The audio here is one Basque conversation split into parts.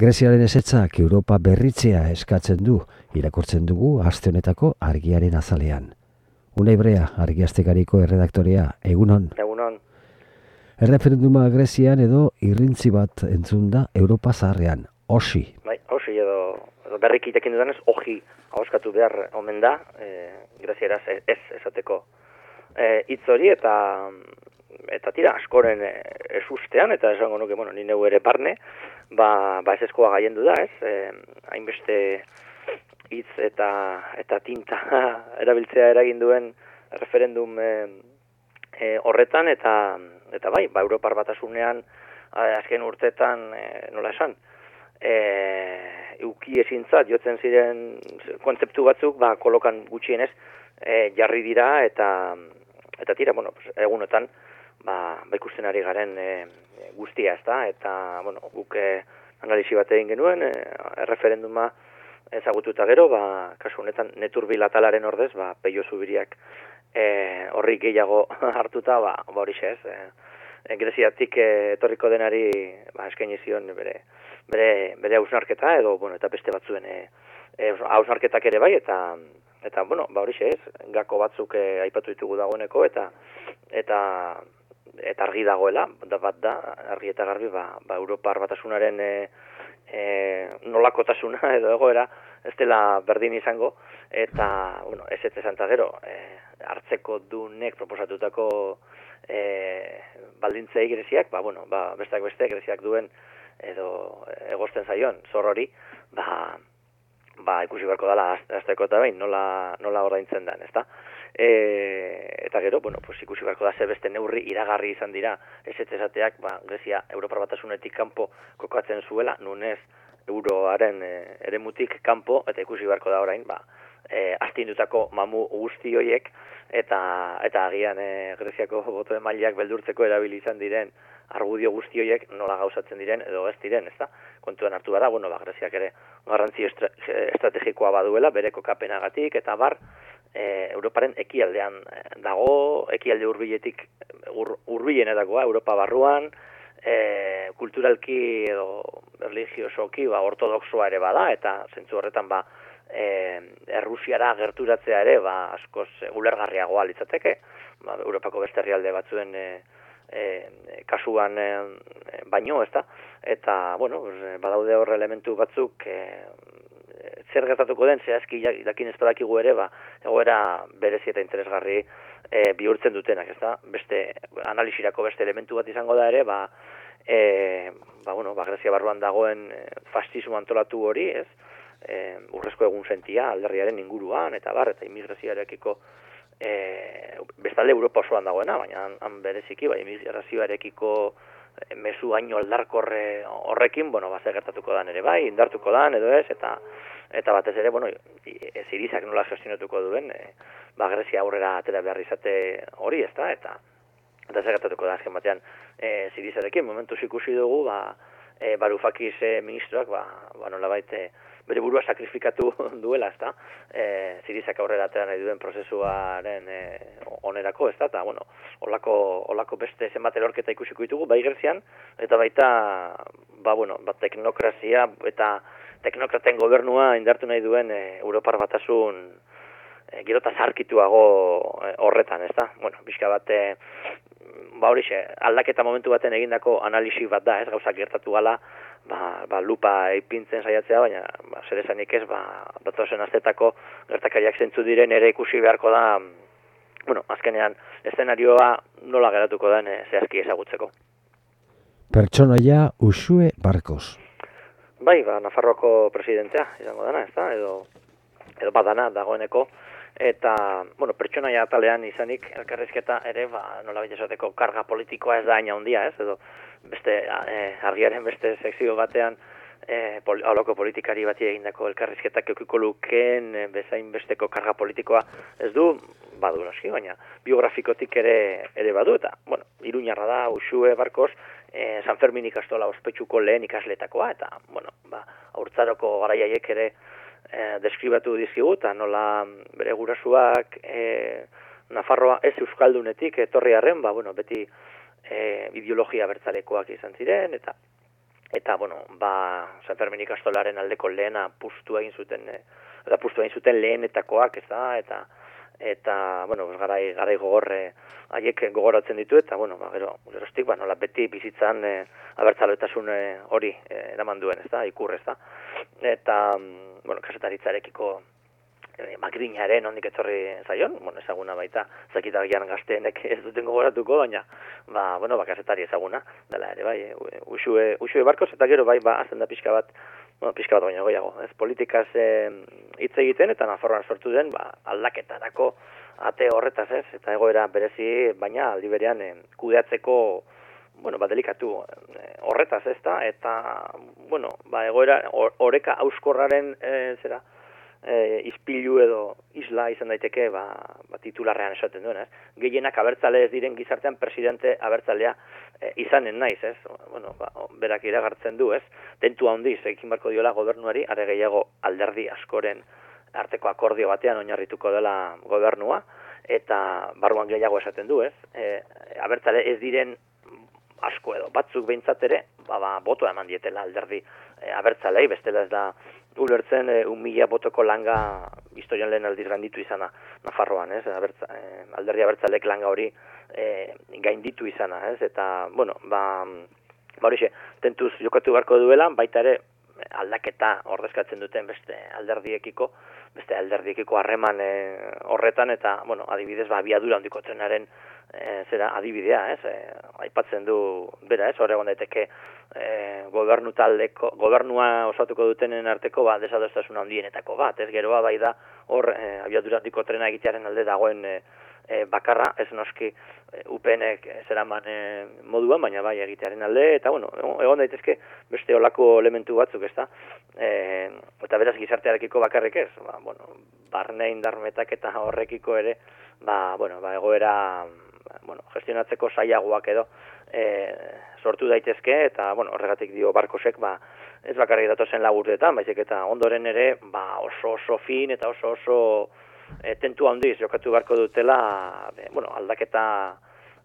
Greziaren esetzak Europa berritzea eskatzen du, irakurtzen dugu aste honetako argiaren azalean. Una ibrea, argiaztekariko erredaktorea, egunon. Egunon. Erreferenduma Grezian edo irrintzi bat entzun da Europa zaharrean, osi. Bai, osi edo, edo berrik itekin dudanez, oji hauskatu behar omen da, e, Grezieraz ez esateko e, hori eta eta tira askoren e, esustean eta esango nuke, bueno, ni neu ere barne, ba, ba ez eskoa gaien du da, ez? E, hainbeste hitz eta eta tinta erabiltzea eragin duen referendum e, e, horretan eta eta bai, ba Europar batasunean azken urtetan e, nola esan e, uki ezintzat jotzen ziren kontzeptu batzuk ba kolokan gutxienez e, jarri dira eta eta tira, bueno, pues, egunotan ba, ba ikusten ari garen e, guztia, ezta? Eta, bueno, guk e, analisi bat egin genuen, e, referenduma ezagututa gero, ba, kasu honetan netur bilatalaren ordez, ba, peio zubiriak e, horri gehiago hartuta, ba, ba hori ez, e, e, greziatik e, etorriko denari ba, eskaini zion bere, bere, bere hausnarketa, edo, bueno, eta beste batzuen e, e, hausnarketak ere bai, eta eta bueno, ba hori ez, gako batzuk e, aipatu ditugu dagoeneko eta eta eta argi dagoela, da bat da, argi eta garbi, ba, ba Europar batasunaren e, e, nolakotasuna edo egoera, ez dela berdin izango, eta, bueno, ez ez ezan gero, e, hartzeko dunek proposatutako e, baldintzei greziak, ba, bueno, ba, besteak beste greziak duen, edo egosten zaion, zor hori, ba, ba, ikusi beharko dela azteko eta behin, nola, nola ordaintzen den, ezta? E, eta gero, bueno, pues ikusi beharko da beste neurri iragarri izan dira esateak, ba, Grezia Europar batasunetik kanpo kokatzen zuela, nunez euroaren e, eremutik kanpo, eta ikusi beharko da orain, ba, e, astindutako mamu guzti hoiek, eta, eta agian e, Greziako boto mailak beldurtzeko erabili izan diren argudio guzti horiek nola gauzatzen diren edo ez diren, ezta? Kontuan hartu bada, bueno, ba, Greziak ere garrantzi estrategikoa baduela, bere kokapenagatik, eta bar, e, Europaren ekialdean e, dago, ekialde hurbiletik ur, Europa barruan, e, kulturalki edo religiosoki ba, ortodoxoa ere bada, eta zentzu horretan ba, e, Errusiara gerturatzea ere ba, askoz ulergarriagoa litzateke, ba, Europako beste herrialde batzuen e, e, kasuan e, baino, ezta? Eta, bueno, badaude horre elementu batzuk e, zer gertatuko den, zehazki jakin ez badakigu ere, ba, egoera berezi eta interesgarri e, bihurtzen dutenak, ez da? Beste, analisirako beste elementu bat izango da ere, ba, e, ba, bueno, ba, Grezia barruan dagoen e, fastismo antolatu hori, ez? E, urrezko egun sentia, alderriaren inguruan, eta bar, eta imigrazioarekiko e, bestalde Europa osoan dagoena, baina han, bereziki, ba, imigrazioarekiko mezu haino aldarkorre horrekin, bueno, ba, gertatuko dan ere bai, indartuko dan edo ez, eta eta batez ere, bueno, ez irizak nola gestionatuko duen, e, ba, Grezia aurrera atera behar izate hori, ez da, eta eta zer gertatuko da, azken batean, e, zirizarekin, momentu ikusi dugu, ba, e, barufakiz e, ministroak, ba, ba nola baite, bere burua sakrifikatu duela, ezta? Eh, zirizak aurrera atera nahi duen prozesuaren eh onerako, ezta? Ta bueno, holako holako beste zenbat erorketa ikusiko ditugu bai Grezian eta baita ba bueno, ba teknokrazia eta teknokraten gobernua indartu nahi duen e, Europar batasun e, girota zarkituago e, horretan, ezta? Bueno, bizka bat e, ba horixe, aldaketa momentu baten egindako analisi bat da, ez gauzak gertatu gala, ba, ba, lupa ipintzen saiatzea, baina ba, zer esanik ez, ba, datozen aztetako gertakariak zentzu diren ere ikusi beharko da, bueno, azkenean, eszenarioa nola geratuko den e, zehazki ezagutzeko. Pertsonaia usue barkos. Bai, ba, Nafarroako presidentea, izango dana, ez da, edo, edo badana dagoeneko, eta, bueno, pertsonaia atalean izanik, elkarrizketa ere, ba, nola esateko karga politikoa ez da aina handia, ez, edo, beste e, argiaren beste sekzio batean e, pol, aloko politikari bati egindako elkarrizketak eukiko lukeen e, bezain besteko karga politikoa ez du, badu noski, baina biografikotik ere ere badu, eta, bueno, iruñarra da, usue, barkos, e, San Fermin ikastola ospetsuko lehen ikasletakoa, eta, bueno, ba, aurtzaroko garaiaiek ere e, deskribatu dizkigu, eta nola bere gurasuak e, Nafarroa ez euskaldunetik etorriarren, ba, bueno, beti e, ideologia bertzalekoak izan ziren, eta eta, bueno, ba, San Fermin ikastolaren aldeko lehena pustu egin zuten, e, eta pustu egin zuten lehenetakoak, ez da, eta, eta, bueno, garai, garai gogorre, haiek gogoratzen ditu, eta, bueno, ba, gero, gerostik, ba, nola beti bizitzan e, abertzaletasun e, hori e, eraman duen, ez da, ikur, ez da, eta, mm, bueno, kasetaritzarekiko makrinaren ondik etorri zaion, bueno, ezaguna baita, zakita gian gazteenek ez duten gogoratuko, baina, ba, bueno, bakasetari ezaguna, dela ere, bai, e, usue, usue barkoz, eta gero, bai, ba, azten da pixka bat, bueno, pixka bat baina goiago, ez? Politikaz hitz egiten, eta nafarroan sortu den, ba, aldaketarako ate horretaz ez, eta egoera berezi, baina aldi berean kudeatzeko, bueno, ba, delikatu horretaz ez da, eta, bueno, ba, egoera, oreka auskorraren, e, zera, e, izpilu edo isla izan daiteke ba, ba titularrean esaten duen, ez? Gehienak abertzale ez diren gizartean presidente abertzalea e, izanen naiz, ez? Bueno, ba, berak iragartzen du, ez? Tentu handiz ekin barko diola gobernuari, are gehiago alderdi askoren arteko akordio batean oinarrituko dela gobernua, eta barruan gehiago esaten du, ez? E, abertzale ez diren asko edo batzuk behintzat ere, ba, ba, boto eman dietela alderdi e, abertzalei, bestela ez da ulertzen e, mila botoko langa historian lehen aldiz ganditu izana Nafarroan, ez? Abertza, e, alderdi abertzalek langa hori e, gainditu izana, ez? Eta, bueno, ba, ba horixe, tentuz jokatu beharko duela, baita ere aldaketa ordezkatzen duten beste alderdiekiko, beste alderdiekiko harreman e, horretan, eta, bueno, adibidez, ba, biadura handiko trenaren e, zera adibidea, ez? E, aipatzen du, bera, ez? Horregon daiteke, e, gobernu taldeko, gobernua osatuko dutenen arteko ba, desadostasun handienetako bat, ez geroa bai da hor e, abiaduratiko trena egitearen alde dagoen e, e, bakarra, ez noski e, upenek zeraman e, moduan, baina bai egitearen alde, eta bueno, egon daitezke beste olako elementu batzuk, ez da, e, eta beraz gizartearekiko bakarrik ez, ba, bueno, barne indarmetak eta horrekiko ere, ba, bueno, ba, egoera bueno, gestionatzeko saiagoak edo e, sortu daitezke eta bueno, horregatik dio barkosek ba ez bakarrik datozen laburtetan, baizik eta ondoren ere ba oso oso fin eta oso oso e, tentu handiz jokatu beharko dutela e, bueno, aldaketa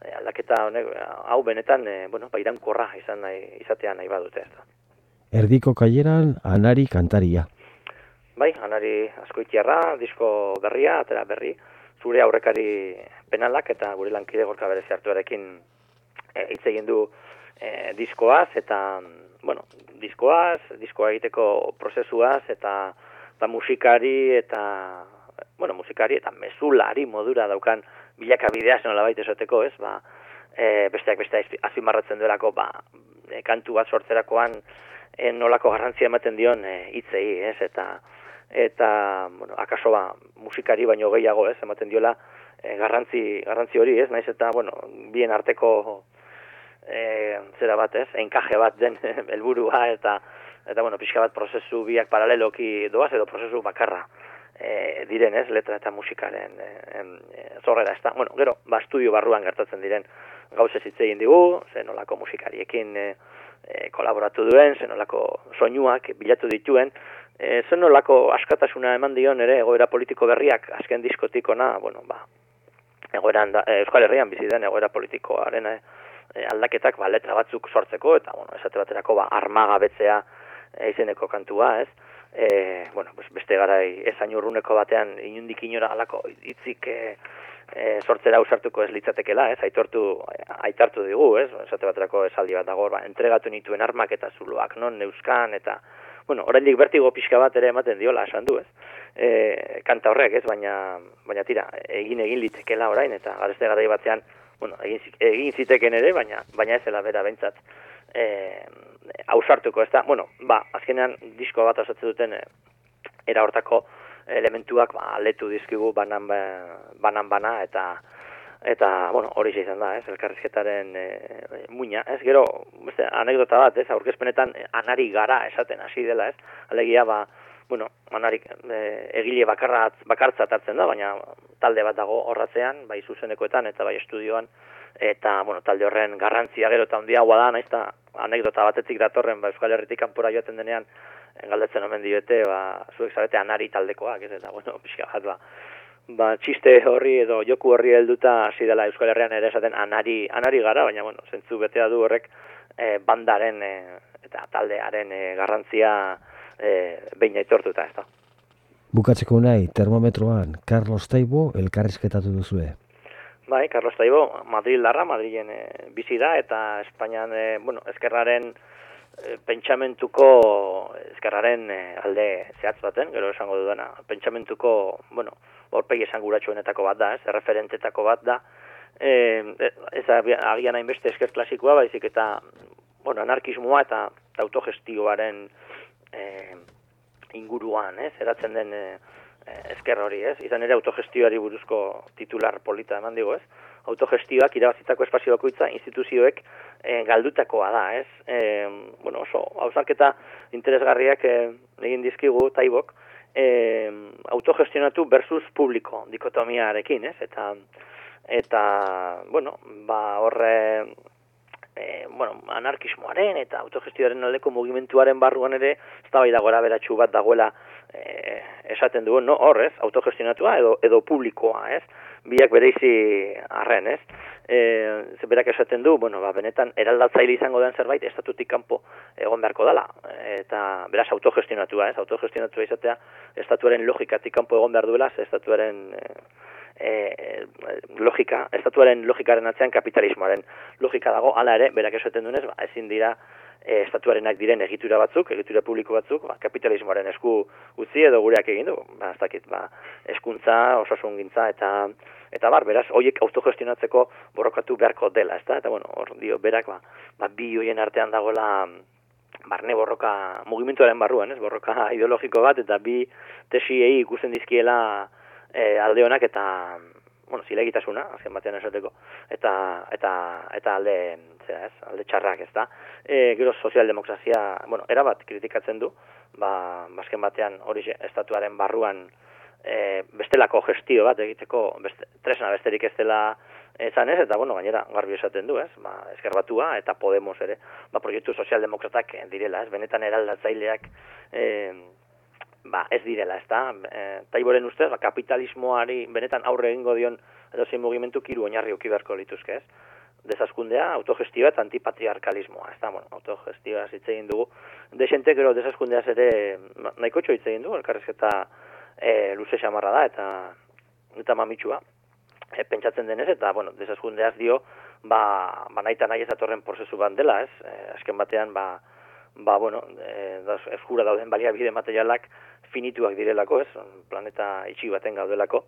e, aldaketa honek hau benetan e, bueno, ba irankorra izan nahi izatea nahi badute ez da. Erdiko kaieran Anari kantaria. Bai, Anari askoitiarra, disko berria, atera berri, zure aurrekari penalak eta gure lankide gorka berezi hartuarekin e, hitz egin du e, diskoaz eta bueno, diskoaz, diskoa egiteko prozesuaz eta eta musikari eta bueno, musikari eta mesulari modura daukan bilakabidea zen olabait esateko, ez? Ba, e, besteak beste azpimarratzen duelako ba, e, kantu bat sortzerakoan e, nolako garrantzia ematen dion e, hitzei, ez? Eta eta bueno, akaso ba, musikari baino gehiago, ez? Ematen diola e, garrantzi, garrantzi hori, ez? Naiz eta bueno, bien arteko e, zera bat, ez, enkaje bat den helburua eta eta bueno, pixka bat prozesu biak paraleloki doaz edo prozesu bakarra e, diren, ez, letra eta musikaren e, e, zorrera, ez da, bueno, gero, ba, estudio barruan gertatzen diren gauze hitz egin digu, zenolako musikariekin e, e, kolaboratu duen, zenolako soinuak bilatu dituen, e, zenolako askatasuna eman dion ere egoera politiko berriak azken diskotikona, bueno, ba, egoeran da, e, Euskal Herrian bizi den egoera politikoaren e, aldaketak ba, letra batzuk sortzeko, eta bueno, esate baterako ba, armagabetzea e, izeneko kantua, ez? E, bueno, pues beste garai ezain urruneko batean inundik inora alako hitzik e, e, sortzera usartuko ez litzatekela, ez? Aitortu, aitartu digu, ez? Esate baterako esaldi bat dago, ba, entregatu nituen armak eta zuloak non neuzkan, eta bueno, oraindik bertigo pixka bat ere ematen diola, esan du, ez? E, kanta horrek, ez? Baina, baina tira, egin egin litekela orain, eta garezte garai batean, bueno, egin, egin ziteken ere, baina baina ez zela bera bentsat eh ausartuko, ezta? Bueno, ba, azkenean disko bat osatzen duten e, era hortako elementuak ba aletu dizkigu banan ba, banan bana eta eta bueno, hori izan da, ez? Elkarrizketaren e, muina, ez? Gero, beste anekdota bat, ez? Aurkezpenetan anari gara esaten hasi dela, ez? Alegia ba bueno, manarik e, egile bakarra bakartza hartzen da, baina talde bat dago horratzean, bai zuzenekoetan eta bai estudioan eta bueno, talde horren garrantzia gero eta handiagoa da, naizta anekdota batetik datorren ba Euskal Herritik kanpora joaten denean galdetzen omen diote, ba zuek zarete anari taldekoak, ez eta bueno, pixka bat ba ba txiste horri edo joku horri helduta hasi dela Euskal Herrian ere esaten anari anari gara, baina bueno, zentzu betea du horrek e, bandaren e, eta taldearen e, garrantzia e, behin aitortuta, ez da. Bukatzeko nahi, termometroan, Carlos Taibo elkarrizketatu duzue. Bai, Carlos Taibo, Madrid larra, Madrilen e, bizi da, eta Espainian, e, bueno, ezkerraren pentsamentuko, ezkerraren e, alde zehatz baten, gero esango dudana, pentsamentuko, bueno, horpegi esan guratxuenetako bat da, ez, referentetako bat da, e, ez agian hainbeste esker klasikoa, baizik eta, bueno, anarkismoa eta autogestioaren e, inguruan, ez, eratzen den e, esker hori, ez, izan ere autogestioari buruzko titular polita eman digo, ez, autogestioak irabazitako espazio bakoitza instituzioek e, galdutakoa da, ez, e, bueno, oso, hausarketa interesgarriak e, egin dizkigu, taibok, e, autogestionatu versus publiko dikotomiarekin, ez? Eta, eta bueno, ba, horre, e, bueno, anarkismoaren eta autogestioaren aldeko mugimenduaren barruan ere, ez da bai gora beratxu bat dagoela e, esaten dugu, no, horrez, autogestionatua edo, edo publikoa, ez? Biak bereizi arren, ez? E, berak esaten du, bueno, ba, benetan, eraldatzaile izango den zerbait, estatutik kanpo egon beharko dela. Eta, beraz, autogestionatua, ez? Autogestionatua izatea, estatuaren logikatik kanpo egon behar duela, estatuaren e, logika, estatuaren logikaren atzean kapitalismoaren logika dago, hala ere, berak esaten dunez, ba, ezin dira e, estatuarenak diren egitura batzuk, egitura publiko batzuk, ba, kapitalismoaren esku utzi edo gureak egin du, ba, ez dakit, ba, eskuntza, osasun gintza, eta eta bar, beraz, hoiek autogestionatzeko borrokatu beharko dela, ezta? Eta bueno, hor dio berak ba, ba bi hoien artean dagoela barne borroka mugimenduaren barruan, ez? Borroka ideologiko bat eta bi tesiei ikusten dizkiela e, alde honak eta bueno, zilegitasuna, azken batean esateko, eta, eta, eta alde, zera ez, alde txarrak ez da. E, gero sozialdemokrazia, bueno, erabat kritikatzen du, ba, azken batean hori estatuaren barruan e, bestelako gestio bat egiteko beste, tresna besterik ez dela ezan ez, eta bueno, gainera garbi esaten du, ez, ba, eskerbatua eta Podemos ere, ba, proiektu sozialdemokratak direla, ez, benetan eraldatzaileak, e, ba, ez direla, ez e, taiboren ustez, ba, kapitalismoari benetan aurre egingo dion edo zein mugimendu kiru oinarri ukiberko lituzke, ez? Desaskundea, autogestioa eta antipatriarkalismoa, ez bueno, autogestioa zitzein dugu. Desente, gero, desaskundea zere nahiko txo hitzein dugu, elkarrezketa e, luze xamarra da, eta eta mamitsua, e, pentsatzen denez, eta, bueno, desaskundeaz dio, ba, ba nahi eta nahi ez atorren prozesu bat dela, ez? E, azken batean, ba, ba, bueno, e, eskura dauden baliabide materialak finituak direlako, ez? Planeta itxi baten gaudelako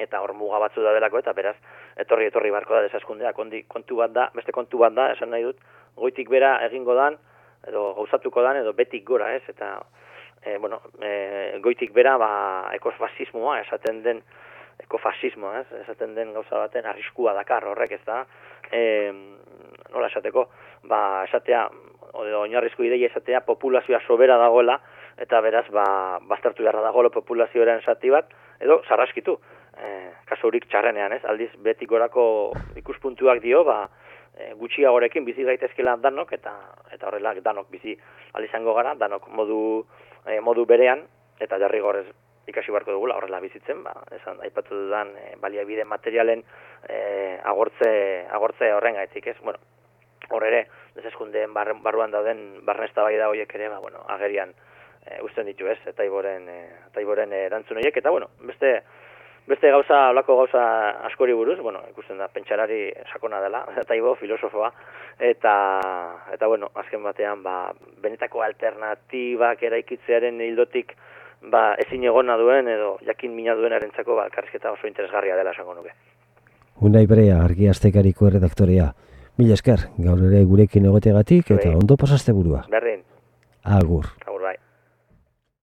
eta hor muga batzu da delako eta beraz etorri etorri barko da desaskundea kondi, kontu bat da, beste kontu bat da, esan nahi dut, goitik bera egingo dan edo gauzatuko dan edo betik gora, ez? Eta e, bueno, e, goitik bera ba ekofasismoa esaten den ekofasismoa, ez? Esaten den gauza baten arriskua dakar horrek, ez da? E, nola esateko, ba esatea oinarrizko ideia esatea populazioa sobera dagoela eta beraz ba bastartu beharra dagoela populazioaren zati bat edo sarraskitu. Eh, kasurik txarrenean, ez? Aldiz beti gorako ikuspuntuak dio, ba e, gutxiagorekin bizi gaitezkela danok eta eta horrela danok bizi al izango gara, danok modu e, modu berean eta jarri gorez ikasi beharko dugula horrela bizitzen, ba, esan aipatu dudan e, baliabide materialen e, agortze agortze horren gaitik, ez? Bueno, hor ere, deseskundeen barruan dauden barnesta bai da horiek ere, ba, bueno, agerian e, usten ditu ez, eta iboren, e, eta iboren erantzun horiek, eta bueno, beste, beste gauza, olako gauza askori buruz, bueno, ikusten da, pentsarari sakona dela, eta ibo, filosofoa, eta, eta bueno, azken batean, ba, benetako alternatibak eraikitzearen hildotik, ba, ezin egona duen, edo jakin mina duen erentzako, ba, karrizketa oso interesgarria dela esango nuke. Unai Brea, argiaztekariko redaktorea. Mila esker, gaur ere gurekin egotegatik eta bai. ondo pasaste burua. Berdin. Agur. Agur bai.